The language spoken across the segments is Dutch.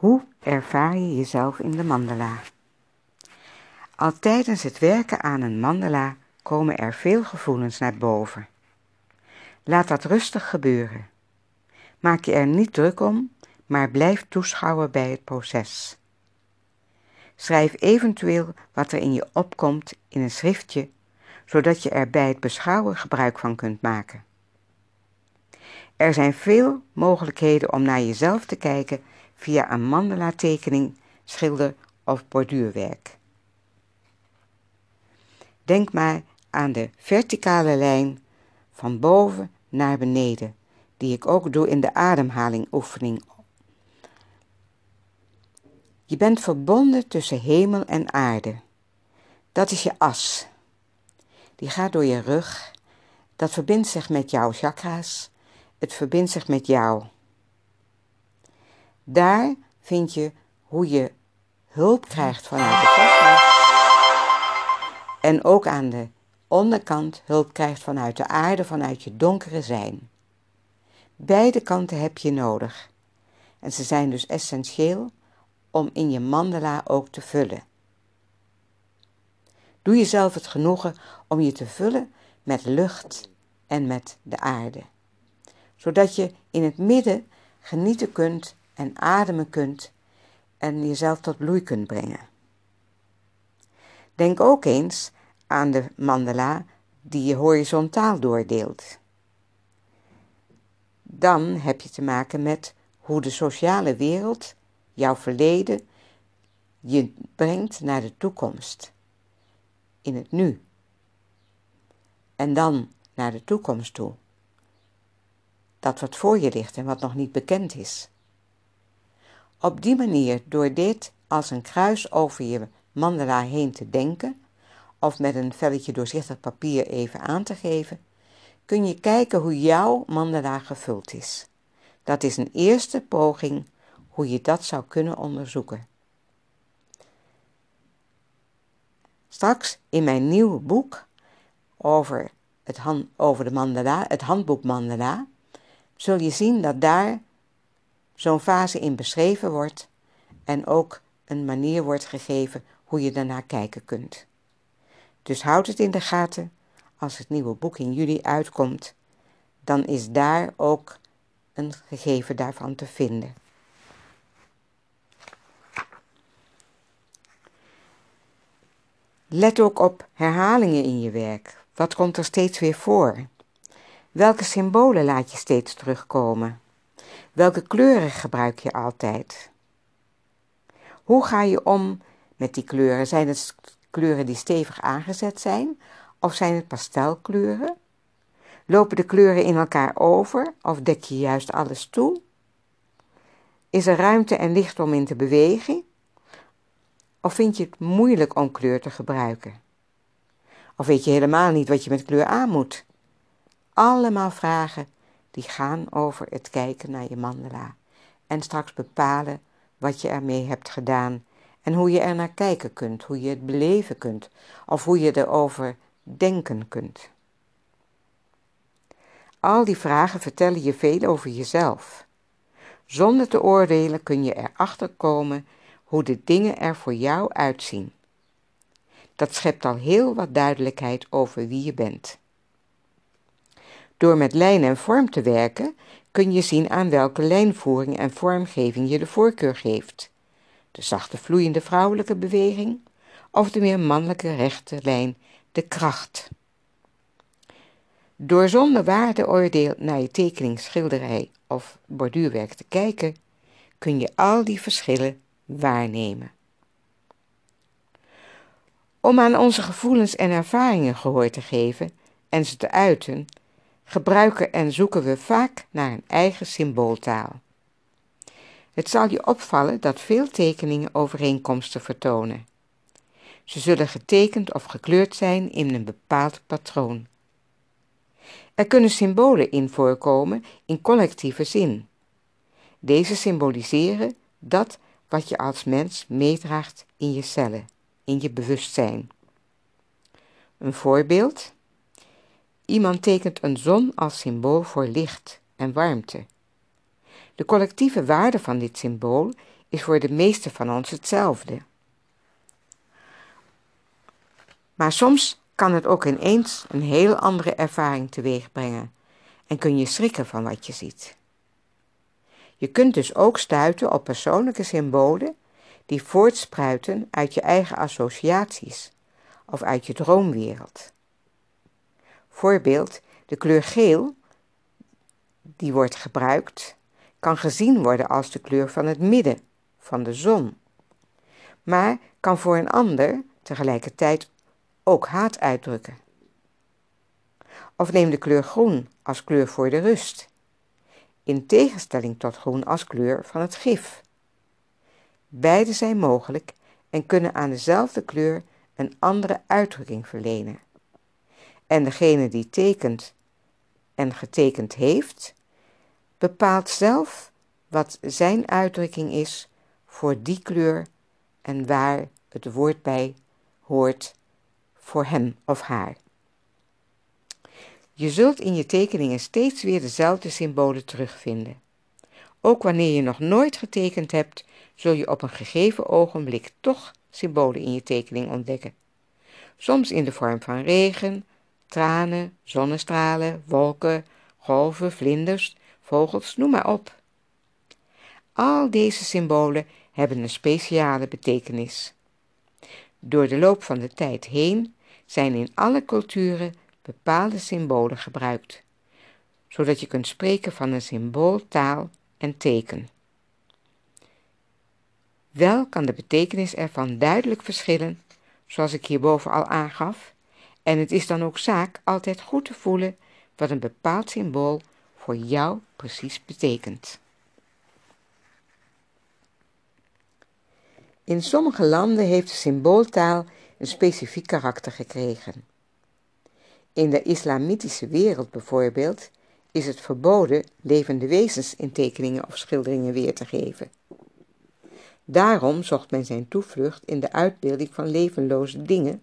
Hoe ervaar je jezelf in de mandala? Al tijdens het werken aan een mandala komen er veel gevoelens naar boven. Laat dat rustig gebeuren. Maak je er niet druk om, maar blijf toeschouwen bij het proces. Schrijf eventueel wat er in je opkomt in een schriftje, zodat je er bij het beschouwen gebruik van kunt maken. Er zijn veel mogelijkheden om naar jezelf te kijken via een mandala-tekening, schilder of borduurwerk. Denk maar aan de verticale lijn van boven naar beneden, die ik ook doe in de ademhaling oefening. Je bent verbonden tussen hemel en aarde. Dat is je as. Die gaat door je rug. Dat verbindt zich met jouw chakra's. Het verbindt zich met jou. Daar vind je hoe je hulp krijgt vanuit de kosmos. En ook aan de onderkant hulp krijgt vanuit de aarde, vanuit je donkere zijn. Beide kanten heb je nodig. En ze zijn dus essentieel om in je mandala ook te vullen. Doe jezelf het genoegen om je te vullen met lucht en met de aarde, zodat je in het midden genieten kunt en ademen kunt en jezelf tot bloei kunt brengen. Denk ook eens aan de mandala die je horizontaal doordeelt. Dan heb je te maken met hoe de sociale wereld jouw verleden je brengt naar de toekomst. In het nu. En dan naar de toekomst toe. Dat wat voor je ligt en wat nog niet bekend is. Op die manier, door dit als een kruis over je mandala heen te denken, of met een velletje doorzichtig papier even aan te geven, kun je kijken hoe jouw mandala gevuld is. Dat is een eerste poging hoe je dat zou kunnen onderzoeken. Straks in mijn nieuwe boek over, het over de mandala, het handboek mandala, zul je zien dat daar zo'n fase in beschreven wordt en ook een manier wordt gegeven hoe je daarnaar kijken kunt. Dus houd het in de gaten. Als het nieuwe boek in juli uitkomt, dan is daar ook een gegeven daarvan te vinden. Let ook op herhalingen in je werk. Wat komt er steeds weer voor? Welke symbolen laat je steeds terugkomen? Welke kleuren gebruik je altijd? Hoe ga je om met die kleuren? Zijn het kleuren die stevig aangezet zijn of zijn het pastelkleuren? Lopen de kleuren in elkaar over of dek je juist alles toe? Is er ruimte en licht om in te bewegen? Of vind je het moeilijk om kleur te gebruiken? Of weet je helemaal niet wat je met kleur aan moet? Allemaal vragen die gaan over het kijken naar je mandala en straks bepalen wat je ermee hebt gedaan en hoe je er naar kijken kunt, hoe je het beleven kunt of hoe je erover denken kunt. Al die vragen vertellen je veel over jezelf. Zonder te oordelen kun je erachter komen hoe de dingen er voor jou uitzien. Dat schept al heel wat duidelijkheid over wie je bent. Door met lijn en vorm te werken kun je zien aan welke lijnvoering en vormgeving je de voorkeur geeft. De zachte vloeiende vrouwelijke beweging of de meer mannelijke rechte lijn, de kracht. Door zonder waardeoordeel naar je tekening, schilderij of borduurwerk te kijken, kun je al die verschillen waarnemen. Om aan onze gevoelens en ervaringen gehoor te geven en ze te uiten, gebruiken en zoeken we vaak naar een eigen symbooltaal. Het zal je opvallen dat veel tekeningen overeenkomsten vertonen. Ze zullen getekend of gekleurd zijn in een bepaald patroon. Er kunnen symbolen in voorkomen in collectieve zin. Deze symboliseren dat wat je als mens meedraagt in je cellen, in je bewustzijn. Een voorbeeld. Iemand tekent een zon als symbool voor licht en warmte. De collectieve waarde van dit symbool is voor de meeste van ons hetzelfde. Maar soms kan het ook ineens een heel andere ervaring teweeg brengen en kun je schrikken van wat je ziet. Je kunt dus ook stuiten op persoonlijke symbolen die voortspruiten uit je eigen associaties of uit je droomwereld. Voorbeeld, de kleur geel, die wordt gebruikt, kan gezien worden als de kleur van het midden, van de zon. Maar kan voor een ander tegelijkertijd ook haat uitdrukken. Of neem de kleur groen als kleur voor de rust, in tegenstelling tot groen als kleur van het gif. Beide zijn mogelijk en kunnen aan dezelfde kleur een andere uitdrukking verlenen. En degene die tekent en getekend heeft, bepaalt zelf wat zijn uitdrukking is voor die kleur en waar het woord bij hoort voor hem of haar. Je zult in je tekeningen steeds weer dezelfde symbolen terugvinden. Ook wanneer je nog nooit getekend hebt, zul je op een gegeven ogenblik toch symbolen in je tekening ontdekken. Soms in de vorm van regen, tranen, zonnestralen, wolken, golven, vlinders, vogels, noem maar op. Al deze symbolen hebben een speciale betekenis. Door de loop van de tijd heen zijn in alle culturen bepaalde symbolen gebruikt, zodat je kunt spreken van een symbool, taal en teken. Wel kan de betekenis ervan duidelijk verschillen, zoals ik hierboven al aangaf, en het is dan ook zaak altijd goed te voelen wat een bepaald symbool voor jou precies betekent. In sommige landen heeft de symbooltaal een specifiek karakter gekregen. In de islamitische wereld bijvoorbeeld is het verboden levende wezens in tekeningen of schilderingen weer te geven. Daarom zocht men zijn toevlucht in de uitbeelding van levenloze dingen,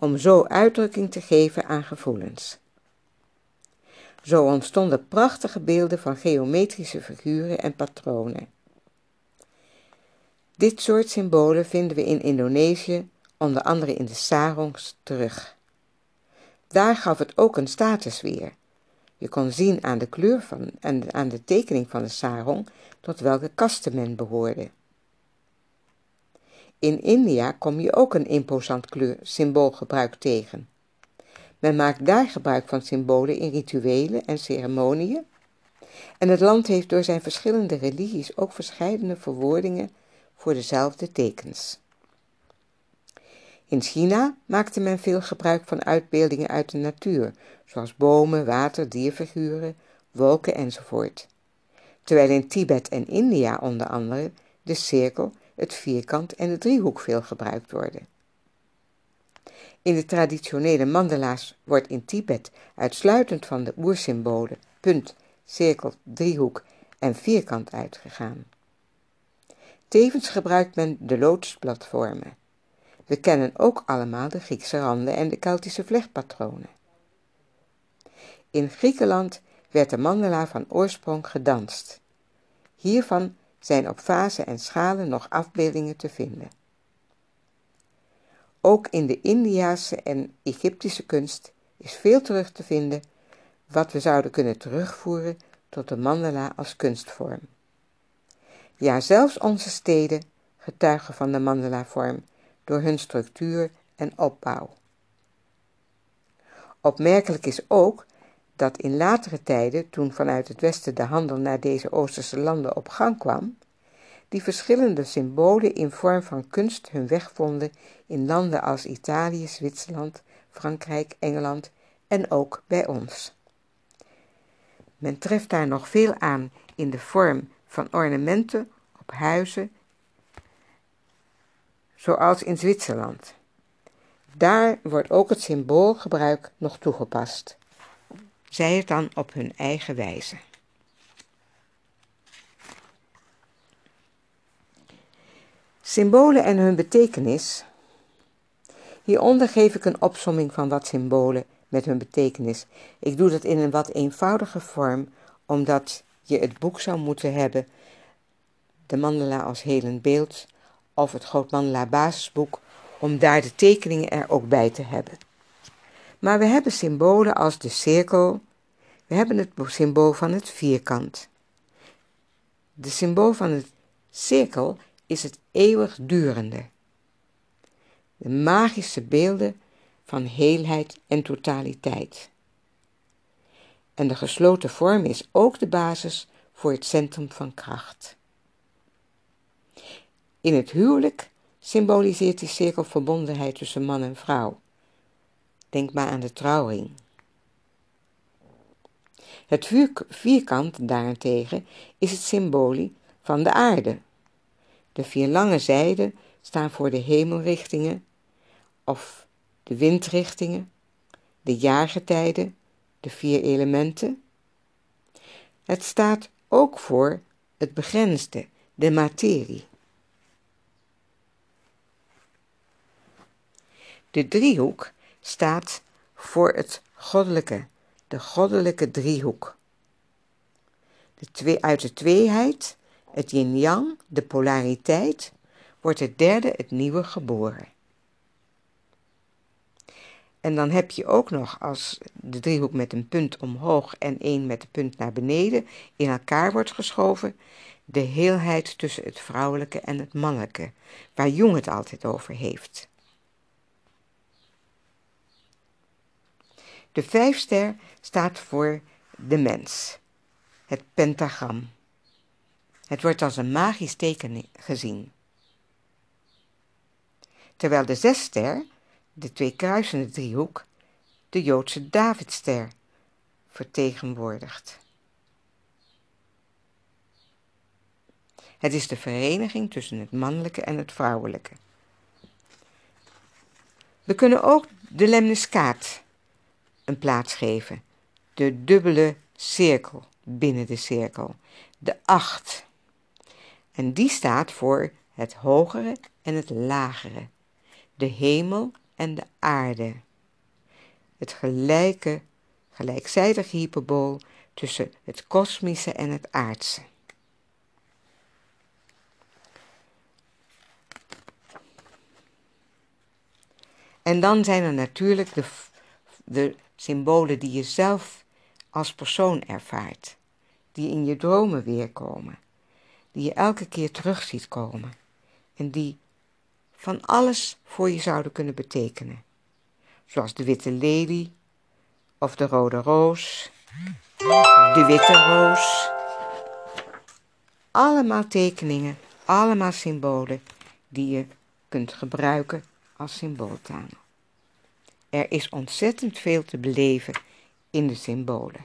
om zo uitdrukking te geven aan gevoelens. Zo ontstonden prachtige beelden van geometrische figuren en patronen. Dit soort symbolen vinden we in Indonesië, onder andere in de sarongs, terug. Daar gaf het ook een status weer. Je kon zien aan de kleur van en aan de tekening van de sarong tot welke kaste men behoorde. In India kom je ook een imposant kleur symboolgebruik tegen. Men maakt daar gebruik van symbolen in rituelen en ceremonieën. En het land heeft door zijn verschillende religies ook verschillende verwoordingen voor dezelfde tekens. In China maakte men veel gebruik van uitbeeldingen uit de natuur, zoals bomen, water, dierfiguren, wolken enzovoort. Terwijl in Tibet en India onder andere de cirkel, het vierkant en de driehoek veel gebruikt worden. In de traditionele mandala's wordt in Tibet uitsluitend van de oersymbolen punt, cirkel, driehoek en vierkant uitgegaan. Tevens gebruikt men de lotusplatformen. We kennen ook allemaal de Griekse randen en de Keltische vlechtpatronen. In Griekenland werd de mandala van oorsprong gedanst. Hiervan zijn op vazen en schalen nog afbeeldingen te vinden. Ook in de Indiase en Egyptische kunst is veel terug te vinden wat we zouden kunnen terugvoeren tot de mandala als kunstvorm. Ja, zelfs onze steden getuigen van de mandala-vorm door hun structuur en opbouw. Opmerkelijk is ook dat in latere tijden, toen vanuit het Westen de handel naar deze Oosterse landen op gang kwam, die verschillende symbolen in vorm van kunst hun weg vonden in landen als Italië, Zwitserland, Frankrijk, Engeland en ook bij ons. Men treft daar nog veel aan in de vorm van ornamenten op huizen, zoals in Zwitserland. Daar wordt ook het symboolgebruik nog toegepast. Zij het dan op hun eigen wijze. Symbolen en hun betekenis. Hieronder geef ik een opsomming van wat symbolen met hun betekenis. Ik doe dat in een wat eenvoudige vorm, omdat je het boek zou moeten hebben de mandala als helend beeld of het Grootmandala basisboek om daar de tekeningen er ook bij te hebben. Maar we hebben symbolen als de cirkel, we hebben het symbool van het vierkant. De symbool van het cirkel is het eeuwigdurende. De magische beelden van heelheid en totaliteit. En de gesloten vorm is ook de basis voor het centrum van kracht. In het huwelijk symboliseert die cirkel verbondenheid tussen man en vrouw. Denk maar aan de trouwring. Het vierkant daarentegen is het symbolie van de aarde. De vier lange zijden staan voor de hemelrichtingen of de windrichtingen, de jaargetijden, de vier elementen. Het staat ook voor het begrensde, de materie. De driehoek staat voor het goddelijke, de goddelijke driehoek. De twee, uit de tweeheid, het yin-yang, de polariteit, wordt het derde, het nieuwe, geboren. En dan heb je ook nog, als de driehoek met een punt omhoog en één met de punt naar beneden in elkaar wordt geschoven, de heelheid tussen het vrouwelijke en het mannelijke, waar Jung het altijd over heeft. De vijfster staat voor de mens, het pentagram. Het wordt als een magisch teken gezien. Terwijl de zesster, de twee kruisende driehoek, de Joodse Davidster vertegenwoordigt. Het is de vereniging tussen het mannelijke en het vrouwelijke. We kunnen ook de lemniskaat een plaats geven. De dubbele cirkel binnen de cirkel. De acht. En die staat voor het hogere en het lagere. De hemel en de aarde. Het gelijke, gelijkzijdige hyperbool tussen het kosmische en het aardse. En dan zijn er natuurlijk de, de symbolen die je zelf als persoon ervaart, die in je dromen weerkomen, die je elke keer terug ziet komen en die van alles voor je zouden kunnen betekenen, zoals de witte lelie of de rode roos, de witte roos. Allemaal tekeningen, allemaal symbolen die je kunt gebruiken als symbooltaal. Er is ontzettend veel te beleven in de symbolen.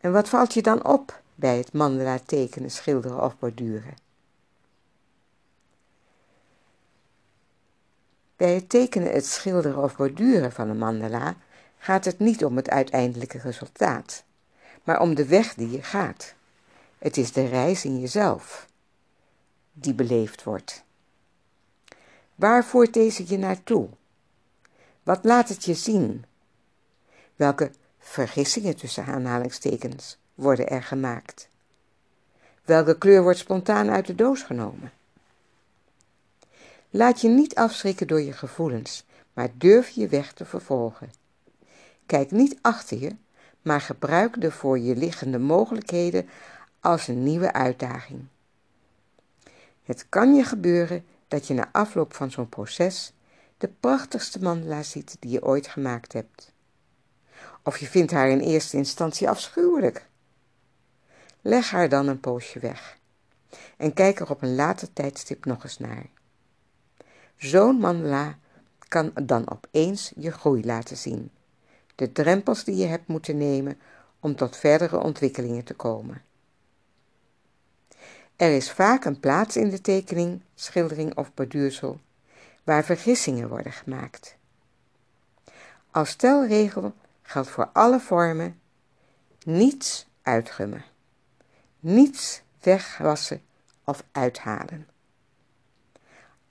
En wat valt je dan op bij het mandala tekenen, schilderen of borduren? Bij het tekenen, het schilderen of borduren van een mandala gaat het niet om het uiteindelijke resultaat, maar om de weg die je gaat. Het is de reis in jezelf die beleefd wordt. Waar voert deze je naartoe? Wat laat het je zien? Welke vergissingen tussen aanhalingstekens worden er gemaakt? Welke kleur wordt spontaan uit de doos genomen? Laat je niet afschrikken door je gevoelens, maar durf je weg te vervolgen. Kijk niet achter je, maar gebruik de voor je liggende mogelijkheden als een nieuwe uitdaging. Het kan je gebeuren dat je na afloop van zo'n proces de prachtigste mandala ziet die je ooit gemaakt hebt. Of je vindt haar in eerste instantie afschuwelijk. Leg haar dan een poosje weg en kijk er op een later tijdstip nog eens naar. Zo'n mandala kan dan opeens je groei laten zien, de drempels die je hebt moeten nemen om tot verdere ontwikkelingen te komen. Er is vaak een plaats in de tekening, schildering of borduursel waar vergissingen worden gemaakt. Als stelregel geldt voor alle vormen niets uitgummen, niets wegwassen of uithalen.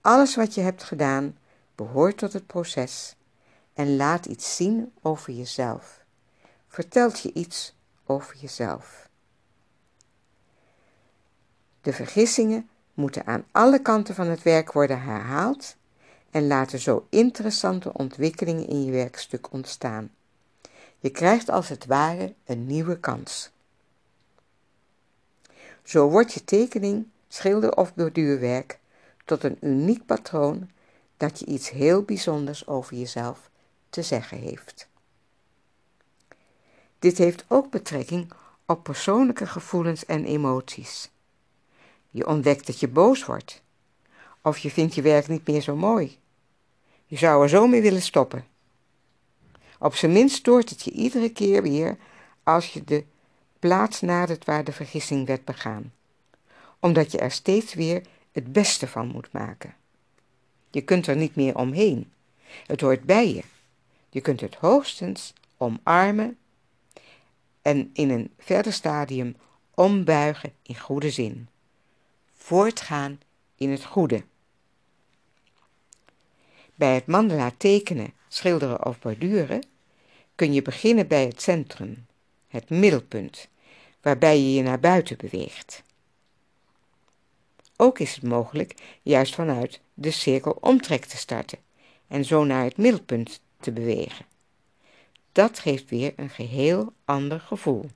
Alles wat je hebt gedaan behoort tot het proces en laat iets zien over jezelf, vertelt je iets over jezelf. De vergissingen moeten aan alle kanten van het werk worden herhaald en laten zo interessante ontwikkelingen in je werkstuk ontstaan. Je krijgt als het ware een nieuwe kans. Zo wordt je tekening, schilder of borduurwerk tot een uniek patroon dat je iets heel bijzonders over jezelf te zeggen heeft. Dit heeft ook betrekking op persoonlijke gevoelens en emoties. Je ontdekt dat je boos wordt, of je vindt je werk niet meer zo mooi. Je zou er zo mee willen stoppen. Op zijn minst stoort het je iedere keer weer als je de plaats nadert waar de vergissing werd begaan, omdat je er steeds weer het beste van moet maken. Je kunt er niet meer omheen. Het hoort bij je. Je kunt het hoogstens omarmen en in een verder stadium ombuigen in goede zin. Voortgaan in het goede. Bij het mandala tekenen, schilderen of borduren kun je beginnen bij het centrum, het middelpunt, waarbij je je naar buiten beweegt. Ook is het mogelijk juist vanuit de cirkel omtrek te starten en zo naar het middelpunt te bewegen. Dat geeft weer een geheel ander gevoel.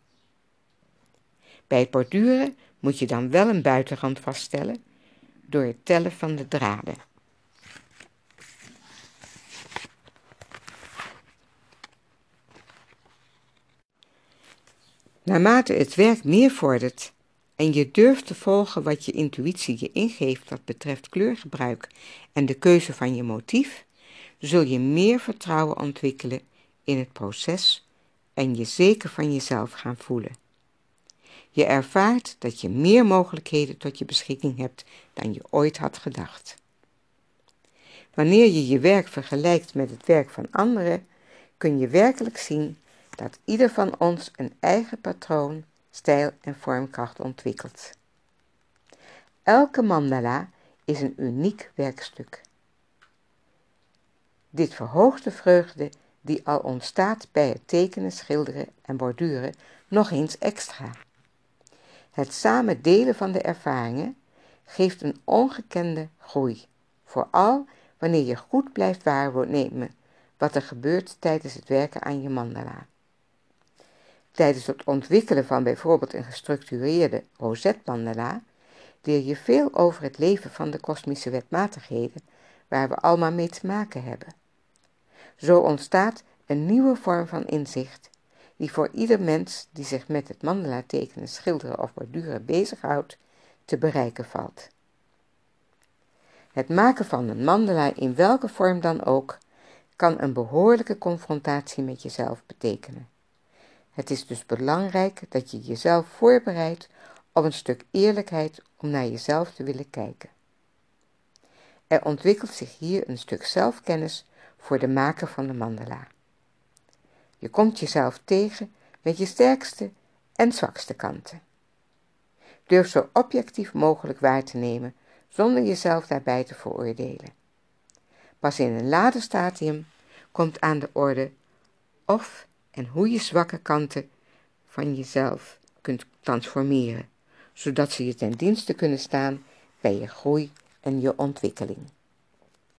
Bij het borduren moet je dan wel een buitenrand vaststellen door het tellen van de draden. Naarmate het werk meer vordert en je durft te volgen wat je intuïtie je ingeeft wat betreft kleurgebruik en de keuze van je motief, zul je meer vertrouwen ontwikkelen in het proces en je zeker van jezelf gaan voelen. Je ervaart dat je meer mogelijkheden tot je beschikking hebt dan je ooit had gedacht. Wanneer je je werk vergelijkt met het werk van anderen, kun je werkelijk zien dat ieder van ons een eigen patroon, stijl en vormkracht ontwikkelt. Elke mandala is een uniek werkstuk. Dit verhoogt de vreugde die al ontstaat bij het tekenen, schilderen en borduren nog eens extra. Het samen delen van de ervaringen geeft een ongekende groei, vooral wanneer je goed blijft waarnemen wat er gebeurt tijdens het werken aan je mandala. Tijdens het ontwikkelen van bijvoorbeeld een gestructureerde rozetmandala leer je veel over het leven van de kosmische wetmatigheden waar we allemaal mee te maken hebben. Zo ontstaat een nieuwe vorm van inzicht die voor ieder mens die zich met het mandala tekenen, schilderen of borduren bezighoudt, te bereiken valt. Het maken van een mandala in welke vorm dan ook kan een behoorlijke confrontatie met jezelf betekenen. Het is dus belangrijk dat je jezelf voorbereidt op een stuk eerlijkheid om naar jezelf te willen kijken. Er ontwikkelt zich hier een stuk zelfkennis voor de maker van de mandala. Je komt jezelf tegen met je sterkste en zwakste kanten. Durf zo objectief mogelijk waar te nemen zonder jezelf daarbij te veroordelen. Pas in een later stadium komt aan de orde of en hoe je zwakke kanten van jezelf kunt transformeren, zodat ze je ten dienste kunnen staan bij je groei en je ontwikkeling.